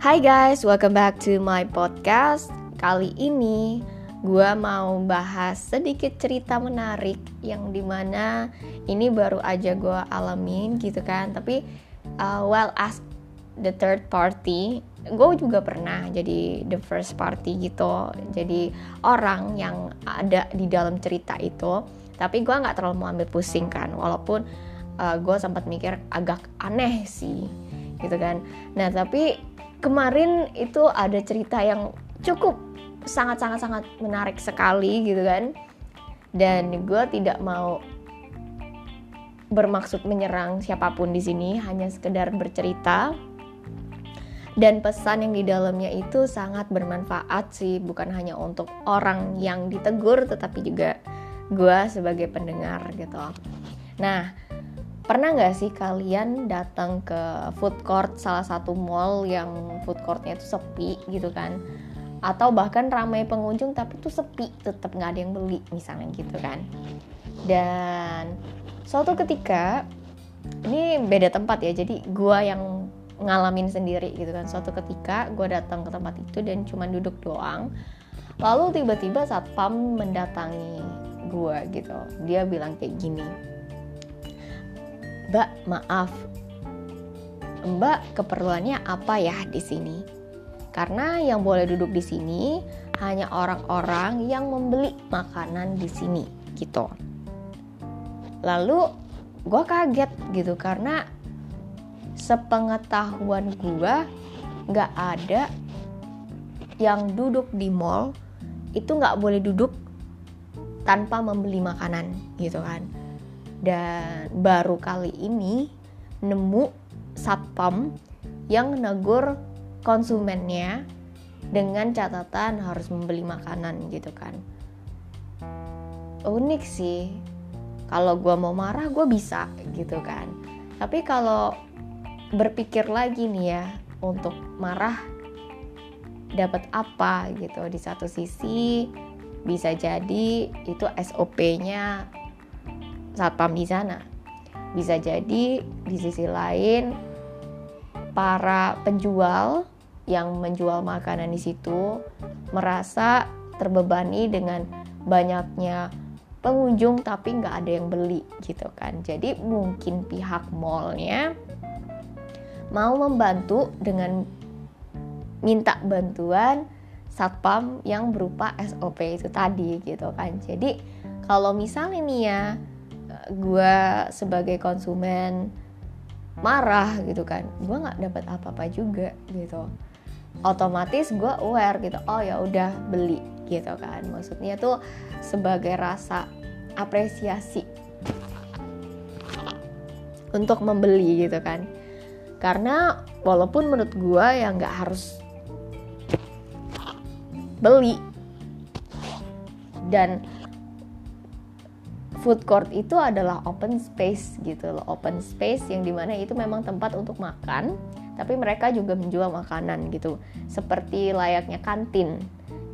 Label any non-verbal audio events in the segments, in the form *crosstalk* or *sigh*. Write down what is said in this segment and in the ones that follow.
Hai guys, welcome back to my podcast. Kali ini gue mau bahas sedikit cerita menarik yang di mana ini baru aja gue alamin gitu kan. Tapi uh, well as the third party, gue juga pernah jadi the first party gitu. Jadi orang yang ada di dalam cerita itu. Tapi gue nggak terlalu mau ambil pusing kan, walaupun uh, gue sempat mikir agak aneh sih gitu kan. Nah tapi kemarin itu ada cerita yang cukup sangat-sangat-sangat menarik sekali gitu kan. Dan gue tidak mau bermaksud menyerang siapa pun di sini hanya sekedar bercerita. Dan pesan yang di dalamnya itu sangat bermanfaat sih bukan hanya untuk orang yang ditegur tetapi juga gue sebagai pendengar gitu. Nah Pernah nggak sih kalian datang ke food court salah satu mall yang food courtnya itu sepi gitu kan? Atau bahkan ramai pengunjung tapi tuh sepi, tetap nggak ada yang beli misalnya gitu kan? Dan suatu ketika ini beda tempat ya, jadi gua yang ngalamin sendiri gitu kan. Suatu ketika gue datang ke tempat itu dan cuma duduk doang. Lalu tiba-tiba satpam mendatangi gue gitu. Dia bilang kayak gini Mbak, maaf. Mbak keperluannya apa ya di sini? Karena yang boleh duduk di sini hanya orang-orang yang membeli makanan di sini gitu. Lalu gue kaget gitu karena sepengetahuan gue nggak ada yang duduk di mall itu nggak boleh duduk tanpa membeli makanan gitu kan dan baru kali ini nemu satpam yang negur konsumennya dengan catatan harus membeli makanan gitu kan. Unik sih. Kalau gue mau marah gue bisa gitu kan. Tapi kalau berpikir lagi nih ya untuk marah dapat apa gitu? Di satu sisi bisa jadi itu SOP-nya satpam di sana. Bisa jadi di sisi lain para penjual yang menjual makanan di situ merasa terbebani dengan banyaknya pengunjung tapi nggak ada yang beli gitu kan jadi mungkin pihak mallnya mau membantu dengan minta bantuan satpam yang berupa SOP itu tadi gitu kan jadi kalau misalnya nih ya gue sebagai konsumen marah gitu kan. Gue nggak dapat apa-apa juga gitu. Otomatis gue aware gitu oh ya udah beli gitu kan. Maksudnya tuh sebagai rasa apresiasi untuk membeli gitu kan. Karena walaupun menurut gue ya nggak harus beli dan food court itu adalah open space gitu loh. Open space yang di mana itu memang tempat untuk makan tapi mereka juga menjual makanan gitu. Seperti layaknya kantin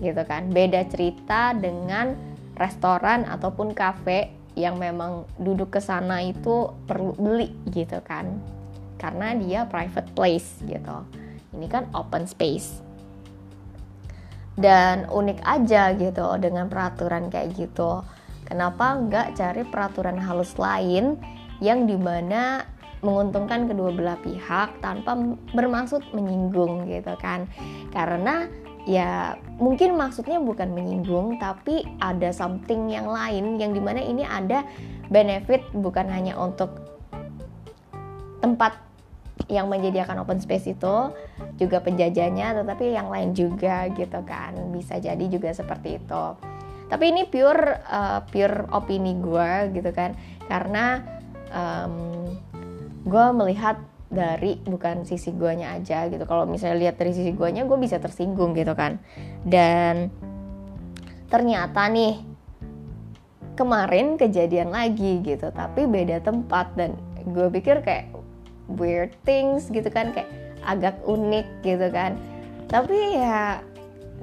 gitu kan. Beda cerita dengan restoran ataupun kafe yang memang duduk ke sana itu perlu beli gitu kan. Karena dia private place gitu. Ini kan open space. Dan unik aja gitu dengan peraturan kayak gitu Kenapa nggak cari peraturan halus lain yang di mana menguntungkan kedua belah pihak tanpa bermaksud menyinggung gitu kan? Karena ya mungkin maksudnya bukan menyinggung tapi ada something yang lain yang di mana ini ada benefit bukan hanya untuk tempat yang menyediakan open space itu juga penjajahnya tetapi yang lain juga gitu kan. Bisa jadi juga seperti itu tapi ini pure uh, pure opini gue gitu kan. Karena um, gue melihat dari bukan sisi guanya aja gitu. Kalau misalnya lihat dari sisi guanya gue bisa tersinggung gitu kan. Dan ternyata nih kemarin kejadian lagi gitu. Tapi beda tempat dan gue pikir kayak weird things gitu kan. Kayak agak unik gitu kan. Tapi ya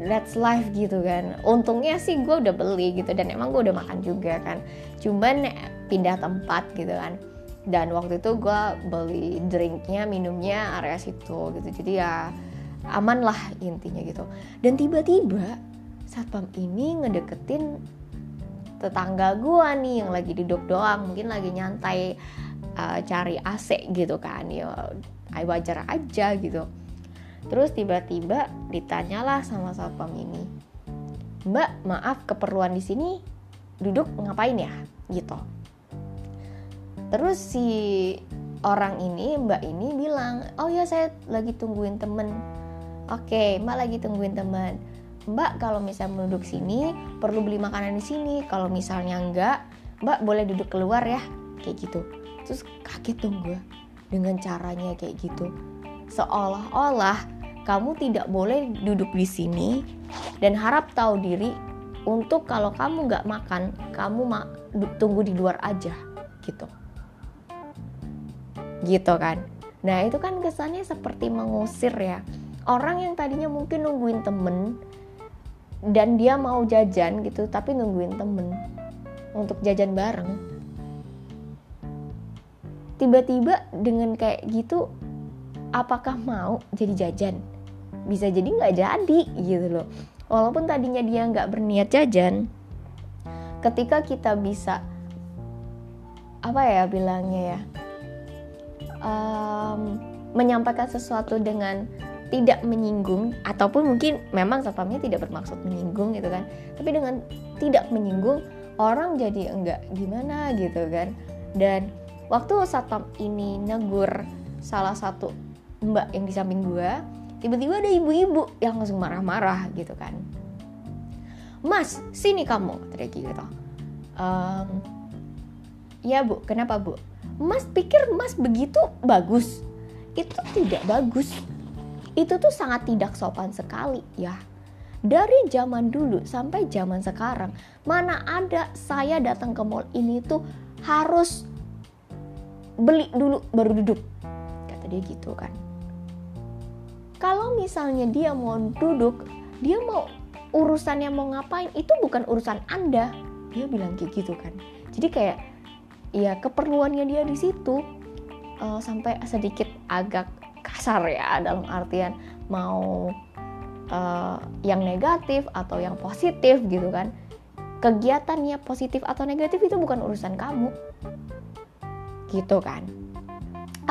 that's life gitu kan. Untungnya sih gue udah beli gitu dan emang gue udah makan juga kan. Cuman pindah tempat gitu kan. Dan waktu itu gue beli drinknya minumnya area situ gitu. Jadi ya aman lah intinya gitu. Dan tiba-tiba satpam ini ngedeketin tetangga gua nih yang lagi duduk doang mungkin lagi nyantai uh, cari AC gitu kan. Ya wajar aja gitu terus tiba-tiba ditanyalah sama satpam ini mbak maaf keperluan di sini duduk ngapain ya gitu terus si orang ini mbak ini bilang oh ya saya lagi tungguin temen oke mbak lagi tungguin temen Mbak kalau misalnya duduk sini perlu beli makanan di sini. Kalau misalnya enggak, Mbak boleh duduk keluar ya, kayak gitu. Terus kaget dong gue dengan caranya kayak gitu. Seolah-olah kamu tidak boleh duduk di sini dan harap tahu diri untuk kalau kamu nggak makan, kamu ma tunggu di luar aja, gitu. Gitu kan. Nah itu kan kesannya seperti mengusir ya. Orang yang tadinya mungkin nungguin temen, dan dia mau jajan gitu tapi nungguin temen untuk jajan bareng tiba-tiba dengan kayak gitu apakah mau jadi jajan? Bisa jadi nggak jadi gitu loh. Walaupun tadinya dia nggak berniat jajan ketika kita bisa apa ya bilangnya ya um, menyampaikan sesuatu dengan tidak menyinggung ataupun mungkin memang satpamnya tidak bermaksud menyinggung gitu kan tapi dengan tidak menyinggung orang jadi enggak gimana gitu kan. Dan waktu satpam ini negur salah satu mbak yang di samping gua tiba-tiba ada ibu-ibu yang langsung marah-marah gitu kan mas sini kamu kata gitu um, ya bu kenapa bu mas pikir mas begitu bagus itu tidak bagus itu tuh sangat tidak sopan sekali ya. Dari zaman dulu sampai zaman sekarang, mana ada saya datang ke mall ini tuh harus beli dulu baru duduk. Kata dia gitu kan. Kalau misalnya dia mau duduk, dia mau urusannya mau ngapain, itu bukan urusan Anda. Dia bilang kayak gitu kan. Jadi kayak ya keperluannya dia di situ uh, sampai sedikit agak kasar ya dalam artian mau uh, yang negatif atau yang positif gitu kan kegiatannya positif atau negatif itu bukan urusan kamu gitu kan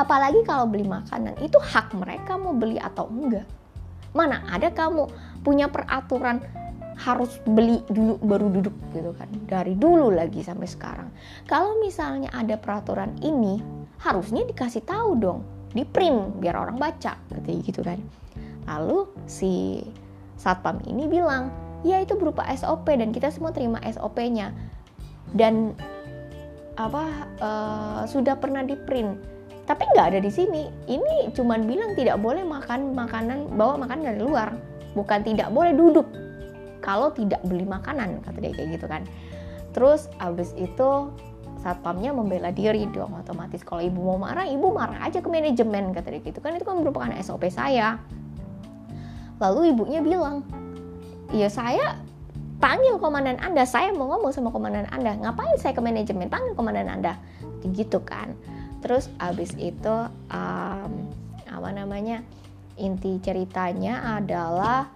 apalagi kalau beli makanan itu hak mereka mau beli atau enggak. Mana ada kamu punya peraturan harus beli dulu baru duduk gitu kan. Dari dulu lagi sampai sekarang. Kalau misalnya ada peraturan ini harusnya dikasih tahu dong. Di print biar orang baca katanya gitu kan. Lalu si satpam ini bilang ya itu berupa SOP dan kita semua terima SOP-nya dan apa uh, sudah pernah di print tapi nggak ada di sini. Ini cuman bilang tidak boleh makan makanan bawa makanan dari luar. Bukan tidak boleh duduk kalau tidak beli makanan kata dia kayak gitu kan. Terus abis itu satpamnya membela diri dong otomatis. Kalau ibu mau marah ibu marah aja ke manajemen kata dia gitu kan. Itu kan merupakan SOP saya. Lalu ibunya bilang ya saya panggil komandan anda. Saya mau ngomong sama komandan anda. Ngapain saya ke manajemen? Panggil komandan anda. Gitu kan terus abis itu um, apa namanya inti ceritanya adalah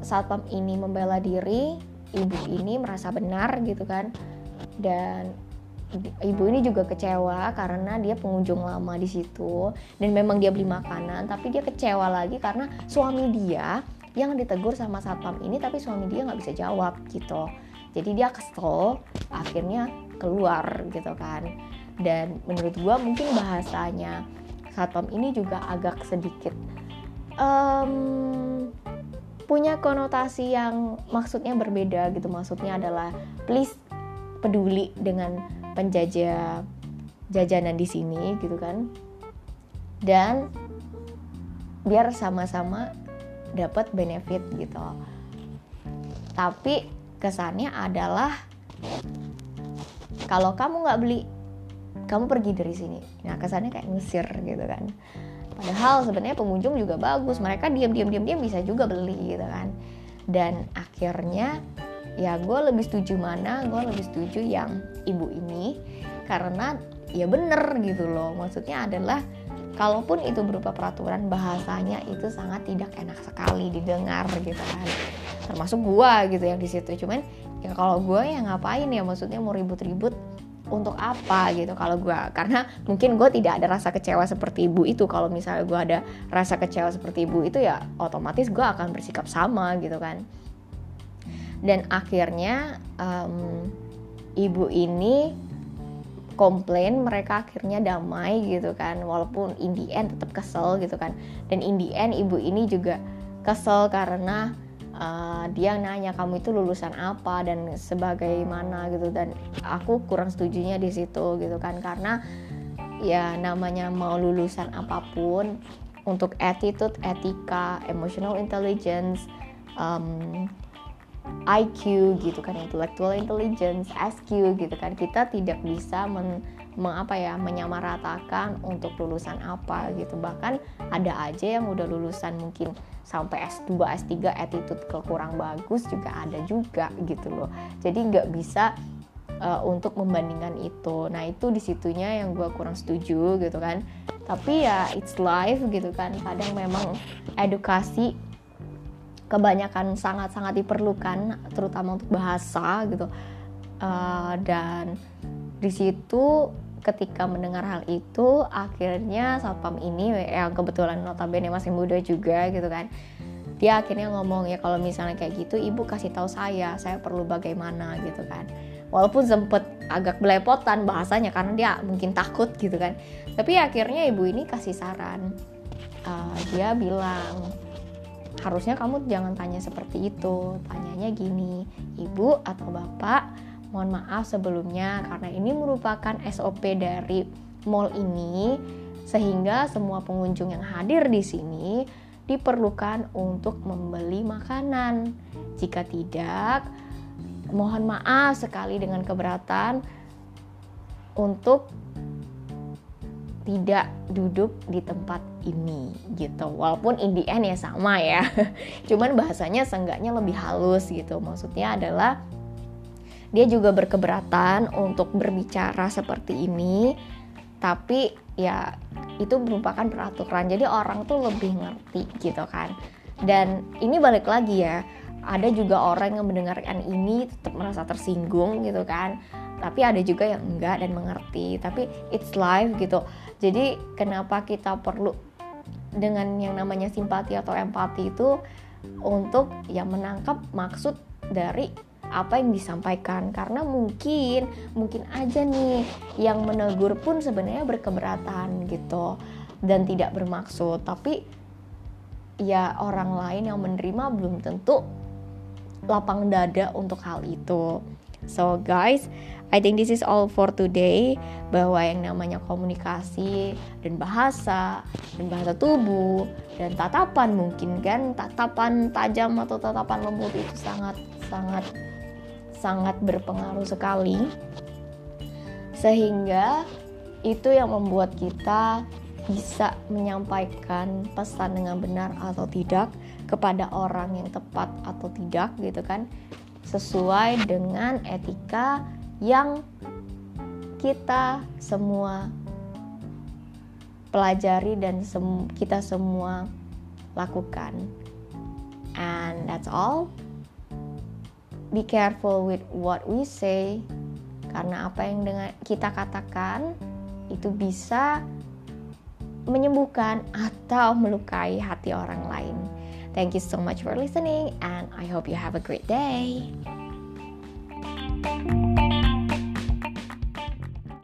satpam ini membela diri ibu ini merasa benar gitu kan. Dan ibu ini juga kecewa karena dia pengunjung lama di situ dan memang dia beli makanan tapi dia kecewa lagi karena suami dia yang ditegur sama satpam ini tapi suami dia nggak bisa jawab gitu. Jadi dia kesel akhirnya keluar gitu kan dan menurut gua mungkin bahasanya satpam ini juga agak sedikit um, punya konotasi yang maksudnya berbeda gitu. Maksudnya adalah please peduli dengan penjajah jajanan di sini gitu kan. Dan biar sama-sama dapat benefit gitu. Tapi kesannya adalah kalau kamu nggak beli kamu pergi dari sini. Nah kesannya kayak ngusir gitu kan. Padahal sebenarnya pengunjung juga bagus. Mereka diam diam diam diam bisa juga beli gitu kan. Dan akhirnya ya gue lebih setuju mana? Gue lebih setuju yang ibu ini. Karena ya bener gitu loh. Maksudnya adalah kalaupun itu berupa peraturan bahasanya itu sangat tidak enak sekali didengar gitu kan. Termasuk gua gitu yang di situ. Cuman ya kalau gue ya ngapain ya? Maksudnya mau ribut-ribut untuk apa gitu kalau gue karena mungkin gue tidak ada rasa kecewa seperti ibu itu. Kalau misalnya gue ada rasa kecewa seperti ibu itu ya otomatis gue akan bersikap sama gitu kan. Dan akhirnya um, ibu ini komplain mereka akhirnya damai gitu kan. Walaupun in the tetap kesel gitu kan. Dan in ibu ini juga kesel karena uh, dia nanya kamu itu lulusan apa dan sebagaimana? Gitu. Dan aku kurang setujunya di situ gitu kan. Karena ya namanya mau lulusan apa pun untuk attitude, etika, emotional intelligence, um, IQ gitu kan intellectual intelligence SQ gitu kan. Kita tidak bisa men, mengapa ya menyamaratakan untuk lulusan apa gitu. Bahkan ada aja yang udah lulusan mungkin sampai S2 S3 attitude kurang bagus juga ada juga gitu loh. Jadi nggak bisa uh, untuk membandingkan itu. Nah itu di situnya yang gue kurang setuju gitu kan. Tapi ya it's life gitu kan. Kadang memang edukasi kebanyakan sangat-sangat diperlukan terutama untuk bahasa gitu. Uh, dan di situ ketika mendengar hal itu akhirnya satpam ini yang kebetulan notabene masih muda juga gitu kan dia akhirnya ngomong ya kalau misalnya kayak gitu ibu kasih tahu saya saya perlu bagaimana gitu kan. Walaupun sempet agak belepotan bahasanya karena dia mungkin takut gitu kan. Tapi akhirnya ibu ini kasih saran. Uh, dia bilang harusnya kamu jangan tanya seperti itu. Tanyanya gini ibu atau bapak mohon maaf sebelumnya karena ini merupakan SOP dari mall ini sehingga semua pengunjung yang hadir di sini diperlukan untuk membeli makanan. Jika tidak, mohon maaf sekali dengan keberatan untuk tidak duduk di tempat ini gitu. Walaupun in the end ya sama ya. *laughs* Cuman bahasanya seenggaknya lebih halus gitu. Maksudnya adalah dia juga berkeberatan untuk berbicara seperti ini tapi ya itu merupakan peraturan. Jadi orang tuh lebih ngerti gitu kan. Dan ini balik lagi ya ada juga orang yang mendengarkan ini tetap merasa tersinggung gitu kan. Tapi ada juga yang enggak dan mengerti. Tapi it's life gitu. Jadi kenapa kita perlu dengan yang namanya simpati atau empati itu untuk ya menangkap maksud dari apa yang disampaikan. Karena mungkin mungkin aja nih yang menegur pun sebenarnya berkeberatan gitu dan tidak bermaksud. Tapi ya orang lain yang menerima belum tentu lapang dada untuk hal itu. So guys I think this is all for today. Bahwa yang namanya komunikasi dan bahasa dan bahasa tubuh dan tatapan mungkin kan tatapan tajam atau tatapan lembut itu sangat sangat sangat berpengaruh sekali sehingga itu yang membuat kita bisa menyampaikan pesan dengan benar atau tidak kepada orang yang tepat atau tidak gitu kan sesuai dengan etika yang kita semua pelajari dan sem kita semua lakukan. And that's all. Be careful with what we say karena apa yang dengan kita katakan itu bisa menyembuhkan atau melukai hati orang lain. Thank you so much for listening and I hope you have a great day.